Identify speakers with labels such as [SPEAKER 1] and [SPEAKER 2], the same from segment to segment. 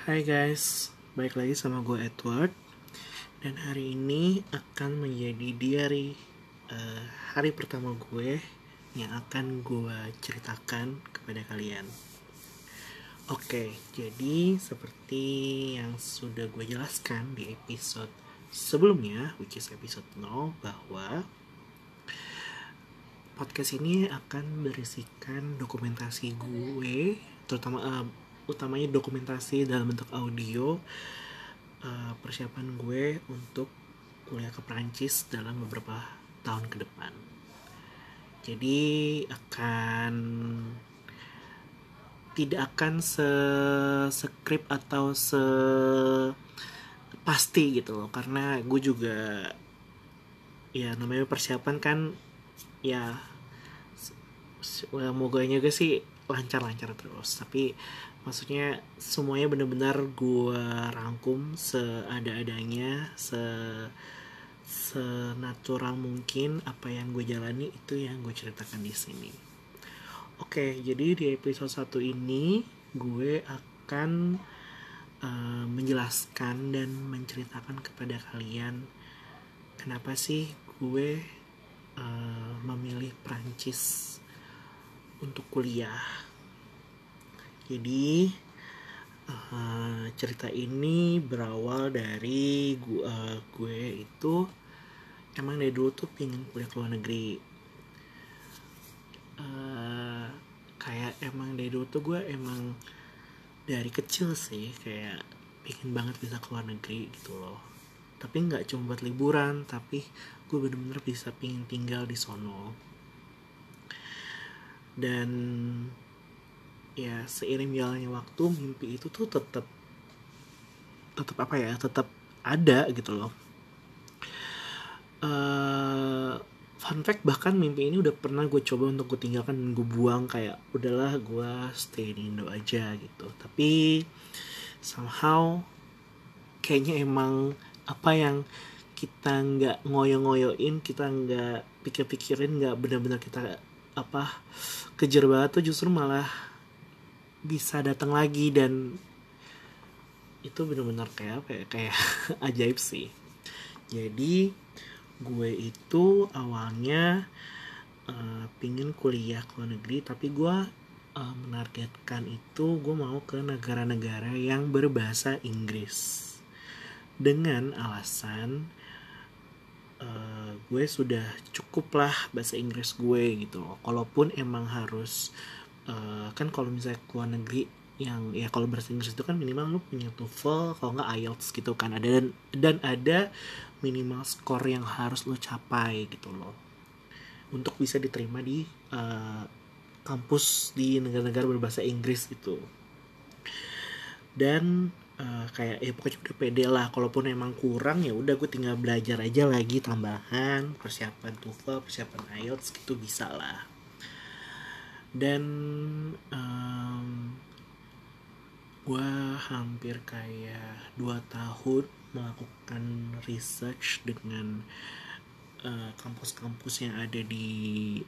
[SPEAKER 1] Hai guys, balik lagi sama gue Edward. Dan hari ini akan menjadi diary uh, hari pertama gue Yang akan gue ceritakan kepada kalian. Oke, jadi seperti yang sudah gue jelaskan di episode sebelumnya Which is episode 0 Bahwa podcast ini akan berisikan dokumentasi gue Terutama uh, utamanya dokumentasi dalam bentuk audio uh, persiapan gue untuk kuliah ke Prancis dalam beberapa tahun ke depan. Jadi akan tidak akan se skrip atau se pasti gitu loh karena gue juga ya namanya persiapan kan ya moganya gue sih lancar-lancar terus tapi maksudnya semuanya benar-benar gue rangkum seada-adanya se senatural mungkin apa yang gue jalani itu yang gue ceritakan di sini. Oke jadi di episode satu ini gue akan uh, menjelaskan dan menceritakan kepada kalian kenapa sih gue uh, memilih Prancis untuk kuliah jadi uh, cerita ini berawal dari gue, uh, gue itu emang dari dulu tuh pingin kuliah ke luar negeri. Uh, kayak emang dari dulu tuh gue emang dari kecil sih kayak pingin banget bisa ke luar negeri gitu loh. Tapi nggak cuma buat liburan, tapi gue bener-bener bisa pingin tinggal di sono. Dan ya seiring jalannya waktu mimpi itu tuh tetap tetap apa ya tetap ada gitu loh. Uh, fun fact bahkan mimpi ini udah pernah gue coba untuk gue tinggalkan dan gue buang kayak udahlah gue stay di Indo aja gitu. Tapi somehow kayaknya emang apa yang kita nggak ngoyo-ngoyoin kita nggak pikir-pikirin nggak benar-benar kita apa kejar banget tuh justru malah bisa datang lagi dan itu benar-benar kayak apa ya? Kayak ajaib sih. Jadi gue itu awalnya uh, pingin kuliah ke luar negeri tapi gue uh, menargetkan itu gue mau ke negara-negara yang berbahasa Inggris. Dengan alasan uh, gue sudah cukup lah bahasa Inggris gue gitu kalaupun emang harus uh, kan kalau misalnya ke luar negeri yang ya kalau bahasa Inggris itu kan minimal lu punya TOEFL kalau nggak IELTS gitu kan. Ada dan dan ada minimal skor yang harus lu capai gitu loh. Untuk bisa diterima di uh, kampus di negara-negara berbahasa Inggris itu dan uh, kayak ya pokoknya udah pede lah. Kalaupun emang kurang ya udah gue tinggal belajar aja lagi tambahan persiapan TOEFL persiapan IELTS gitu bisa lah dan um, gue hampir kayak dua tahun melakukan research dengan kampus kampus-kampus yang ada di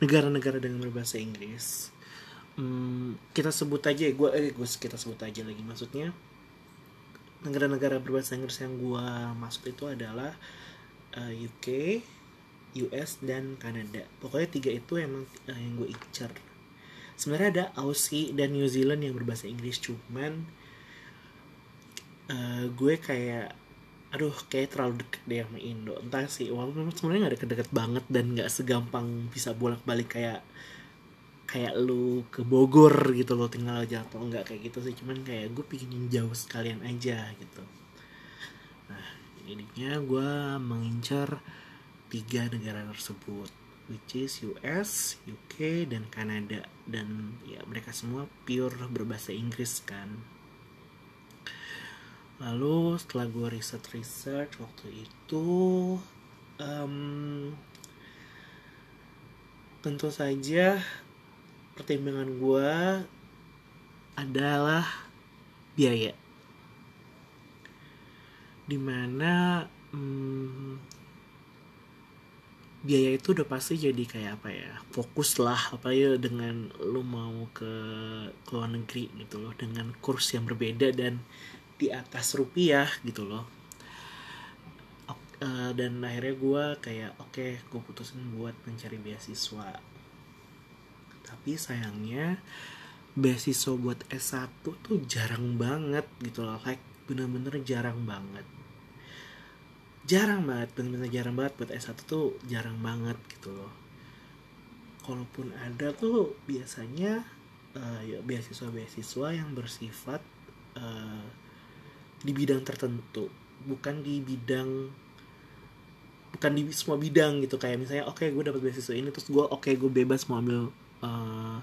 [SPEAKER 1] negara-negara dengan berbahasa Inggris. Um, kita sebut aja gue eh gue kita sebut aja lagi. Maksudnya negara-negara berbahasa Inggris yang gue masuk itu adalah uh, eh, UK US dan Kanada. Pokoknya tiga itu emang uh, yang gue incer. Sebenarnya ada Aussie dan New Zealand yang berbahasa Inggris cuman uh, gue kayak aduh kayak terlalu deket deh sama Indo. Entah sih walaupun sebenarnya gak deket-deket banget dan nggak segampang bisa bolak-balik kayak kayak lu ke Bogor gitu lo tinggal jatuh nggak kayak gitu sih. Cuman kayak gue pingin jauh sekalian aja gitu. Nah ininya gue mengincar tiga negara tersebut which is US, UK dan Kanada dan ya mereka semua pure berbahasa Inggris kan. Lalu setelah gue riset research waktu itu um, tentu saja pertimbangan gue adalah biaya di mana hmm, biaya itu udah pasti jadi kayak apa ya fokus lah apa ya dengan lu mau ke ke luar negeri gitu loh dengan kurs yang berbeda dan di atas rupiah gitu loh. Eh, dan akhirnya gue kayak oke gue putusin buat mencari beasiswa. Tapi sayangnya beasiswa buat S1 tuh jarang banget gitu loh like bener-bener jarang banget jarang banget bener-bener jarang banget buat S1 tuh jarang banget gitu loh. Kalaupun ada tuh biasanya eh, ya beasiswa-beasiswa yang bersifat eh, di bidang tertentu bukan di bidang bukan di semua bidang gitu. Kayak misalnya oke gue dapat beasiswa ini terus gue oke gue bebas mau ambil eh,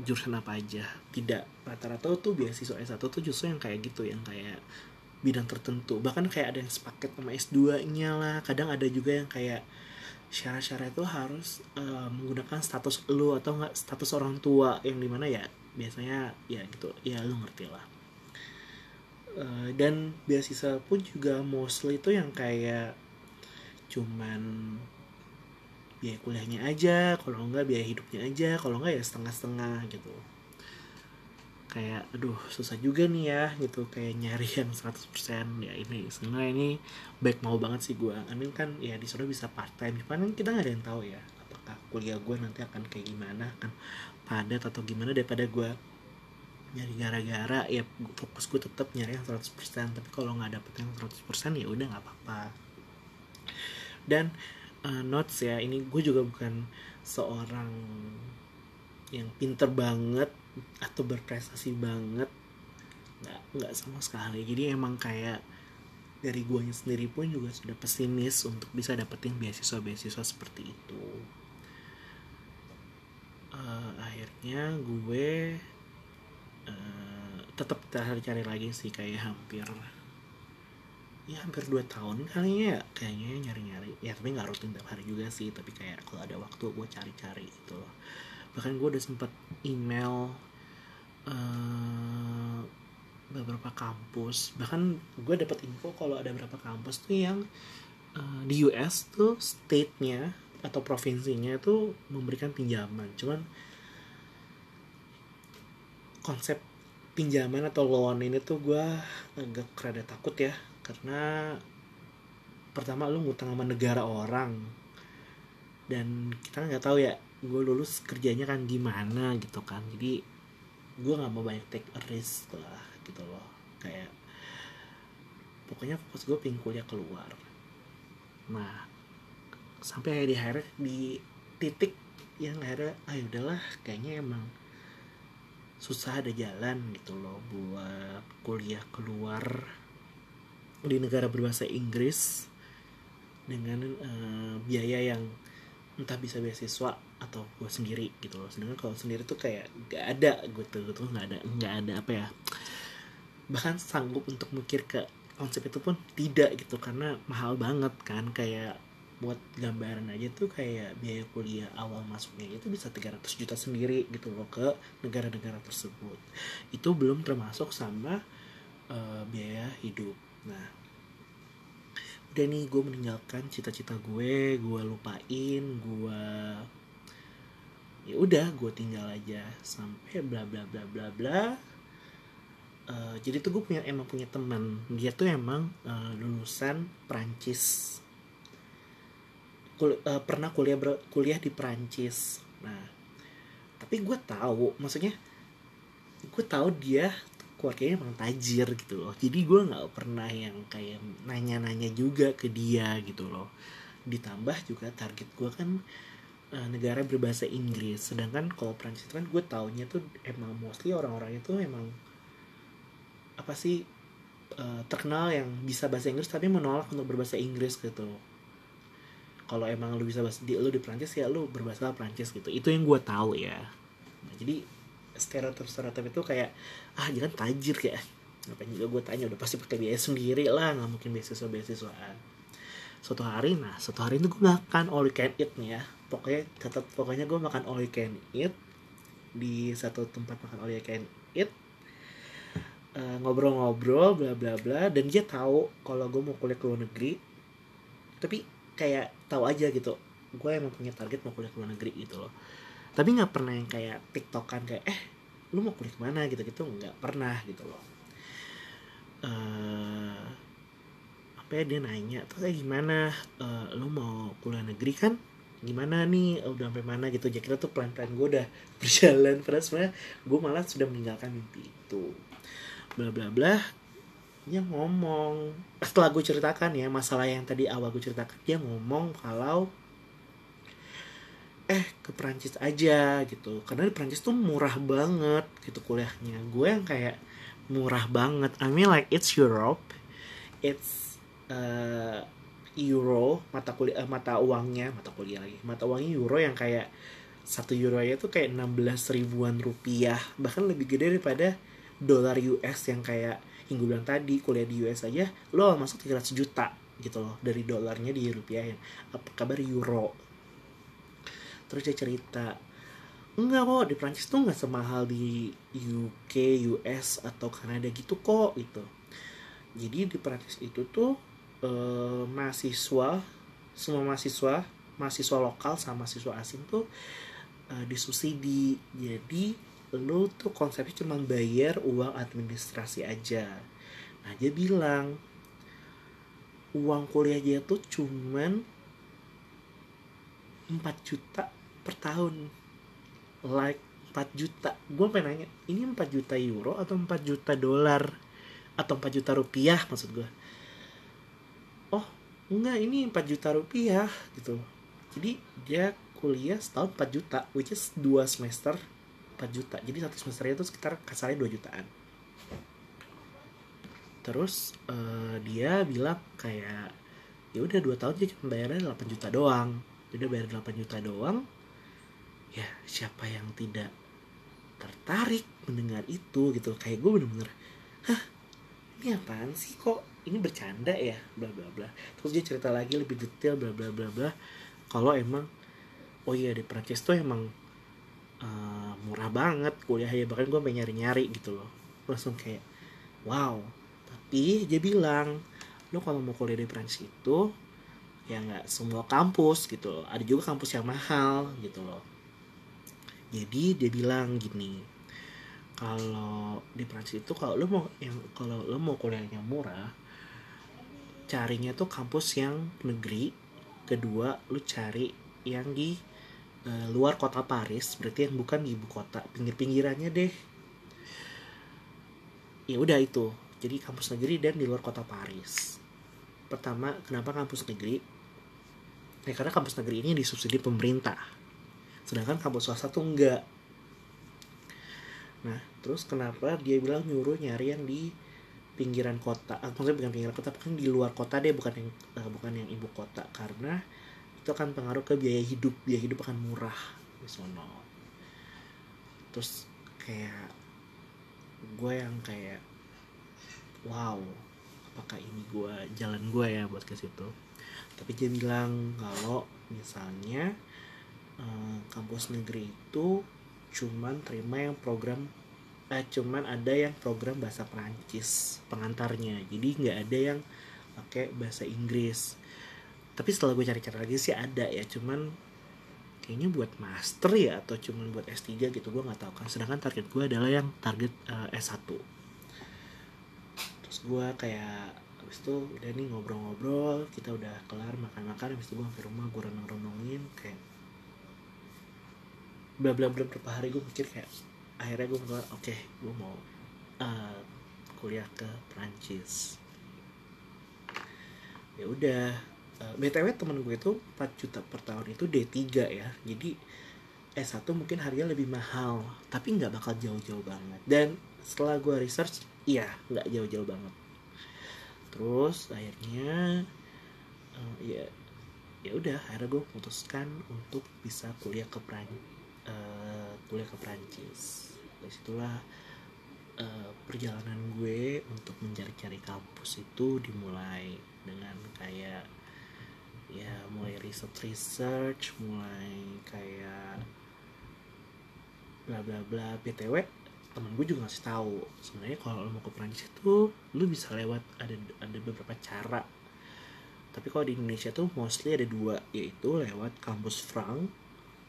[SPEAKER 1] jurusan apa aja. Tidak rata-rata tuh beasiswa S1 tuh justru yang kayak gitu yang kayak bidang tertentu. Bahkan kayak ada yang sepaket sama S2 nya lah. Kadang ada juga yang kayak syarat-syarat itu harus eh, menggunakan status lu atau enggak status orang tua. Yang di mana ya biasanya ya gitu. Ya lu ngerti lah. Eh, dan beasiswa pun juga mostly itu yang kayak cuman biaya kuliahnya aja. Kalau enggak biaya hidupnya aja. Kalau enggak ya setengah-setengah gitu kayak aduh susah juga nih ya gitu. Kayak nyari yang 100% ya ini sebenarnya ini baik mau banget sih gue Amin kan ya di sana bisa part time cuman kita nggak ada yang tahu ya apakah kuliah gue nanti akan kayak gimana akan padat atau gimana daripada gue nyari gara-gara ya fokus gue tetap nyari yang 100% tapi kalau nggak dapet yang 100% ya udah nggak apa-apa. Dan uh, notes ya ini gue juga bukan seorang yang pinter banget atau berprestasi banget nggak nggak sama sekali. Jadi emang kayak dari guanya sendiri pun juga sudah pesimis untuk bisa dapetin beasiswa beasiswa seperti itu. Eh, akhirnya gue eh, tetap cari-cari lagi sih kayak hampir ya hampir 2 tahun kali ya kayaknya nyari-nyari. Ya tapi nggak rutin tiap hari juga sih tapi kayak kalau ada waktu gue cari-cari gitu loh bahkan gue udah sempet email eh, beberapa kampus. Bahkan gue dapat info kalau ada beberapa kampus tuh yang eh, di US tuh state-nya atau provinsinya tuh memberikan pinjaman. Cuman konsep pinjaman atau loan ini tuh gue agak rada takut ya. Karena pertama lu ngutang sama negara orang. Dan kita nggak tahu ya gue lulus kerjanya kan gimana gitu kan. Jadi gue nggak mau banyak take a risk lah gitu loh. Kayak pokoknya fokus gue pengen kuliah keluar. Nah sampai di akhirnya di titik yang akhirnya ah udahlah kayaknya emang susah ada jalan gitu loh buat kuliah keluar di negara berbahasa Inggris dengan eh, biaya yang entah bisa beasiswa atau gue sendiri gitu loh. Sedangkan kalau sendiri tuh kayak gak ada gue tuh tuh nggak ada nggak ada apa ya. Bahkan sanggup untuk mikir ke konsep itu pun tidak gitu karena mahal banget kan. Kayak buat gambaran aja tuh kayak biaya kuliah awal masuknya itu bisa 300 juta sendiri gitu loh ke negara-negara tersebut. Itu belum termasuk sama eh, biaya hidup. Nah udah nih gue meninggalkan cita-cita gue gue lupain gue ya udah gue tinggal aja sampai bla bla bla bla bla. Eh, jadi tuh gue punya emang punya teman. Dia tuh emang eh, lulusan Prancis Kul- eh, pernah kuliah kuliah di Prancis nah tapi gue tahu maksudnya gue tahu dia keluarganya emang tajir gitu loh. Jadi gue nggak pernah yang kayak nanya-nanya juga ke dia gitu loh. Ditambah juga target gue kan eh, negara berbahasa Inggris. Sedangkan kalau Prancis kan gue taunya tuh emang mostly orang-orang itu emang apa sih eh, terkenal yang bisa bahasa Inggris tapi menolak untuk berbahasa Inggris gitu. Kalau emang lu bisa bahasa di lu di Prancis ya lu berbahasa Prancis gitu. Itu yang gue tahu ya. Nah, jadi stereotip stereotip itu kayak ah jangan tajir ya. Ngapain juga gue tanya udah pasti pakai biaya sendiri lah nggak mungkin beasiswa beasiswaan suatu hari nah suatu hari itu gue makan all you can eat nih ya pokoknya tetap pokoknya gue makan all you can eat. Di satu tempat makan all you can eat Eh, ngobrol-ngobrol bla bla bla dan dia tahu kalau gue mau kuliah ke luar negeri. Tapi kayak tahu aja gitu gue emang punya target mau kuliah ke luar negeri gitu loh. Tapi nggak pernah yang kayak tiktokan kayak eh lu mau kuliah ke mana? gitu gitu nggak pernah gitu loh. Uh, apa ya dia nanya tuh kayak gimana? Uh, lu mau kuliah negeri kan gimana nih? Udah sampai mana? Gitu. Jadi kita tuh pelan pelan gue udah berjalan. Padahal sebenarnya gue malah sudah meninggalkan mimpi itu. Bla bla bla. Dia ngomong. Setelah gue ceritakan ya masalah yang tadi awal gue ceritakan dia ngomong kalau eh ke Prancis aja gitu. Karena di Prancis tuh murah banget gitu kuliahnya. Gue yang kayak murah banget. I mean like it's Europe. It's uh, euro mata kuliah uh, mata uangnya mata kuliah lagi mata uangnya euro yang kayak satu euro aja tuh kayak 16 ribuan rupiah bahkan lebih gede daripada dolar US yang kayak yang bilang tadi kuliah di US aja lo masuk 300 juta gitu loh dari dolarnya di rupiah apa kabar euro? Terus dia cerita enggak kok di Prancis tuh nggak semahal di UK US atau Kanada gitu kok gitu. Jadi di Prancis itu tuh eh, mahasiswa semua mahasiswa mahasiswa lokal sama mahasiswa asing tuh eh, disubsidi. Jadi lu tuh konsepnya cuma bayar uang administrasi aja. Nah dia bilang uang kuliah dia tuh cuman 4 juta per tahun. Like 4 juta. Gue pengen nanya ini 4 juta euro atau 4 juta dolar? Atau 4 juta rupiah maksud gue enggak ini 4 juta rupiah gitu. Jadi dia kuliah setahun 4 juta which is 2 semester 4 juta. Jadi satu semesternya itu sekitar kasarnya 2 jutaan. Terus uh, dia bilang kayak ya udah dua tahun dia cuma bayarnya 8 juta doang. Udah bayar 8 juta doang. Ya siapa yang tidak tertarik mendengar itu gitu. Kayak gue bener-bener hah ini apaan sih kok ini bercanda ya bla bla bla. Terus dia cerita lagi lebih detail bla bla bla bla. Kalau emang oh iya di Prancis tuh emang uh, murah banget kuliah ya. Bahkan gue pengen nyari nyari gitu loh. Langsung kayak wow. Tapi dia bilang lo kalau mau kuliah di Prancis itu ya nggak semua kampus gitu loh. Ada juga kampus yang mahal gitu loh. Jadi dia bilang gini kalau di Prancis itu kalau lo mau yang kalau lo mau kuliahnya murah carinya tuh kampus yang negeri. Kedua lo cari yang di uh, luar kota Paris. Berarti yang bukan di ibu kota. Pinggir-pinggirannya deh. Ya udah itu. Jadi kampus negeri dan di luar kota Paris. Pertama kenapa kampus negeri? Ya karena kampus negeri ini disubsidi pemerintah. Sedangkan kampus swasta tuh enggak. Nah terus kenapa dia bilang nyuruh nyari yang di pinggiran kota ah, maksudnya bukan pinggiran kota bukan di luar kota deh bukan yang uh, bukan yang ibu kota karena itu akan pengaruh ke biaya hidup biaya hidup akan murah di sono. Terus kayak gue yang kayak wow apakah ini gue jalan gue ya buat ke situ? Tapi dia bilang kalau misalnya eh, kampus negeri itu cuman terima yang program eh cuman ada yang program bahasa Perancis pengantarnya. Jadi nggak ada yang pakai bahasa Inggris. Tapi setelah gue cari-cari lagi sih ada ya cuman kayaknya buat master ya atau cuman buat S3 gitu gue nggak tahu kan. Sedangkan target gue adalah yang target uh, S1 terus gue kayak habis itu udah nih ngobrol-ngobrol kita udah kelar makan-makan habis itu gue ke rumah gue renung-renungin kayak bla bla bla berapa hari gue mikir kayak akhirnya gue bilang oke okay, gue mau uh, kuliah ke Prancis ya udah uh, btw temen gue itu 4 juta per tahun itu D3 ya. Jadi S1 mungkin harganya lebih mahal tapi nggak bakal jauh-jauh banget. Dan setelah gue research iya nggak jauh-jauh banget. Terus akhirnya uh, ya ya udah akhirnya gue putuskan untuk bisa kuliah ke Pran uh, kuliah ke Prancis dari situlah uh, perjalanan gue untuk mencari-cari kampus itu dimulai dengan kayak ya mulai research research mulai kayak bla bla bla. Btw temen gue juga ngasih tahu sebenarnya kalau lo mau ke Prancis itu lo bisa lewat ada ada beberapa cara. Tapi kalau di Indonesia tuh mostly ada dua yaitu lewat kampus Frank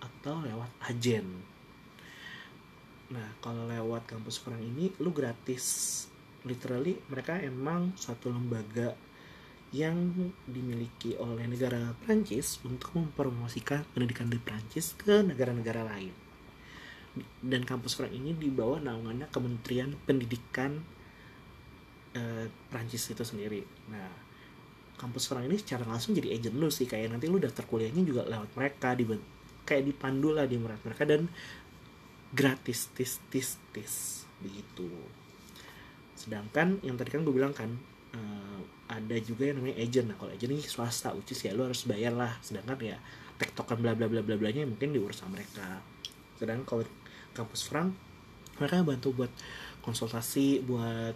[SPEAKER 1] atau lewat agen nah kalau lewat kampus Frank ini lu gratis literally mereka emang satu lembaga yang dimiliki oleh negara Prancis untuk mempromosikan pendidikan di Prancis ke negara-negara lain. Dan kampus Frank ini di bawah naungannya Kementerian Pendidikan eh, Prancis itu sendiri. Nah, kampus Frank ini secara langsung jadi agent lu sih kayak nanti lu daftar kuliahnya juga lewat mereka di kayak dipandu lah di mereka dan gratis tis tis tis begitu. Sedangkan yang tadi kan gue bilang kan uh, ada juga yang namanya agent. Nah kalau agent ini swasta is ya lu harus bayar lah. Sedangkan ya tektokan bla bla bla bla bla nya mungkin diurus sama mereka. Sedangkan kalau kampus Frank mereka bantu buat konsultasi buat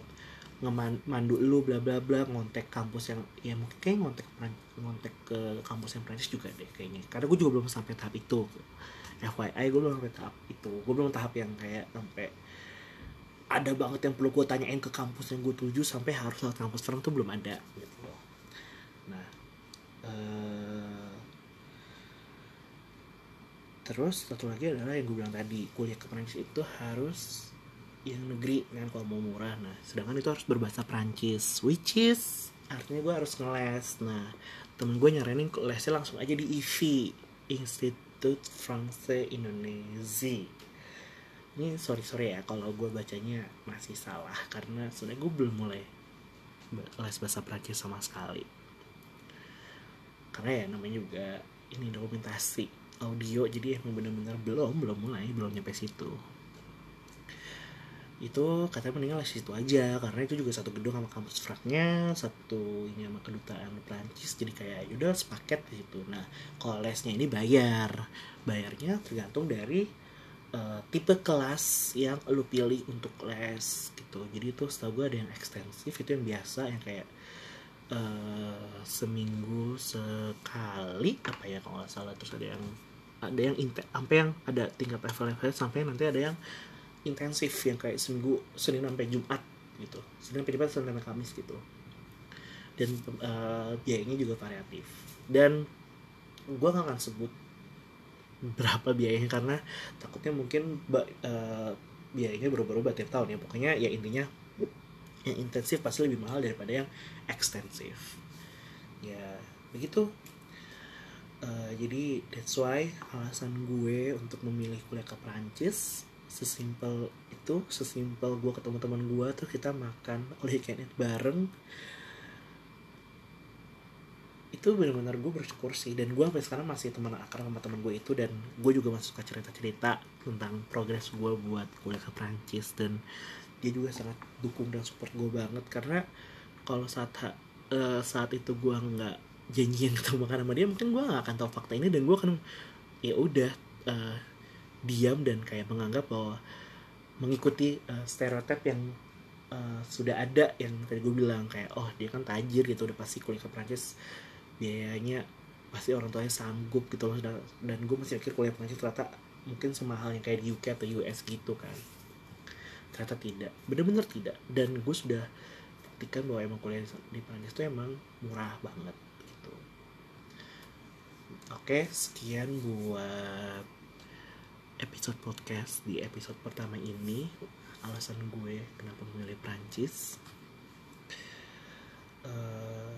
[SPEAKER 1] ngemandu lu bla bla bla ngontek kampus yang ya mungkin kayak ngontek ngontek ke kampus yang Prancis juga deh kayaknya. Karena gue juga belum sampai tahap itu. FYI gue belum sampai tahap itu. Gue belum tahap yang kayak sampai ada banget yang perlu gue tanyain ke kampus yang gue tuju sampai harus lewat kampus Frank tuh belum ada gitu loh. Nah uh, terus satu lagi adalah yang gue bilang tadi. Kuliah ke Prancis itu harus yang negeri kan kalau mau murah. Nah sedangkan itu harus berbahasa Prancis which is artinya gue harus ngeles. Nah temen gue nyaranin lesnya langsung aja di IFI Institut Français Indonesia ini sorry sorry ya kalau gue bacanya masih salah karena sebenarnya gue belum mulai les bahasa Prancis sama sekali. Karena ya namanya juga ini dokumentasi audio jadi emang bener-bener belum belum mulai belum nyampe situ itu katanya mendingan les situ aja karena itu juga satu gedung sama kampus fraknya satu ini sama kedutaan Prancis jadi kayak yaudah sepaket di situ. Nah kalau lesnya ini bayar. Bayarnya tergantung dari uh, tipe kelas yang lu pilih untuk les gitu. Jadi itu setahu gue ada yang ekstensif itu yang biasa yang kayak uh, seminggu sekali apa ya kalau nggak salah. Terus ada yang ada yang sampai yang ada tingkat level level sampai nanti ada yang intensif yang kayak seminggu senin sampai jumat gitu. Senin sampai jumat senin sampai kamis gitu. Dan uh, biayanya juga variatif. Dan gue gak akan sebut berapa biayanya karena takutnya mungkin uh, biayanya berubah-ubah tiap tahun ya. Pokoknya ya intinya yang intensif pasti lebih mahal daripada yang ekstensif. Ya begitu. Uh, jadi that's why alasan gue untuk memilih kuliah ke Prancis sesimpel itu sesimpel gue ketemu teman gue tuh kita makan oleh weekend bareng. Itu benar-benar gue bersyukur sih dan gue sampai sekarang masih teman akrab sama teman gue itu dan gue juga masih suka cerita-cerita tentang progres gue buat kuliah ke Prancis dan dia juga sangat dukung dan support gue banget karena kalau saat uh, saat itu gue nggak janjian ketemu makan sama dia mungkin gue nggak akan tahu fakta ini dan gue akan ya udah uh, diam dan kayak menganggap bahwa mengikuti uh, stereotip yang uh, sudah ada yang tadi gue bilang kayak oh dia kan tajir gitu udah pasti kuliah ke Prancis biayanya pasti orang tuanya sanggup gitu loh. Dan, dan gue masih mikir kuliah Prancis ternyata mungkin semahal yang kayak di UK atau US gitu kan. Ternyata tidak bener-bener tidak. Dan gue sudah buktikan bahwa emang kuliah di Prancis itu emang murah banget gitu. Oke sekian buat episode podcast di episode pertama ini alasan gue kenapa memilih Prancis. Uh,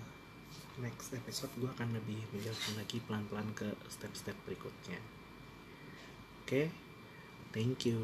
[SPEAKER 1] next episode gue akan lebih menjelaskan lagi pelan-pelan ke step-step berikutnya. Oke? Okay? thank you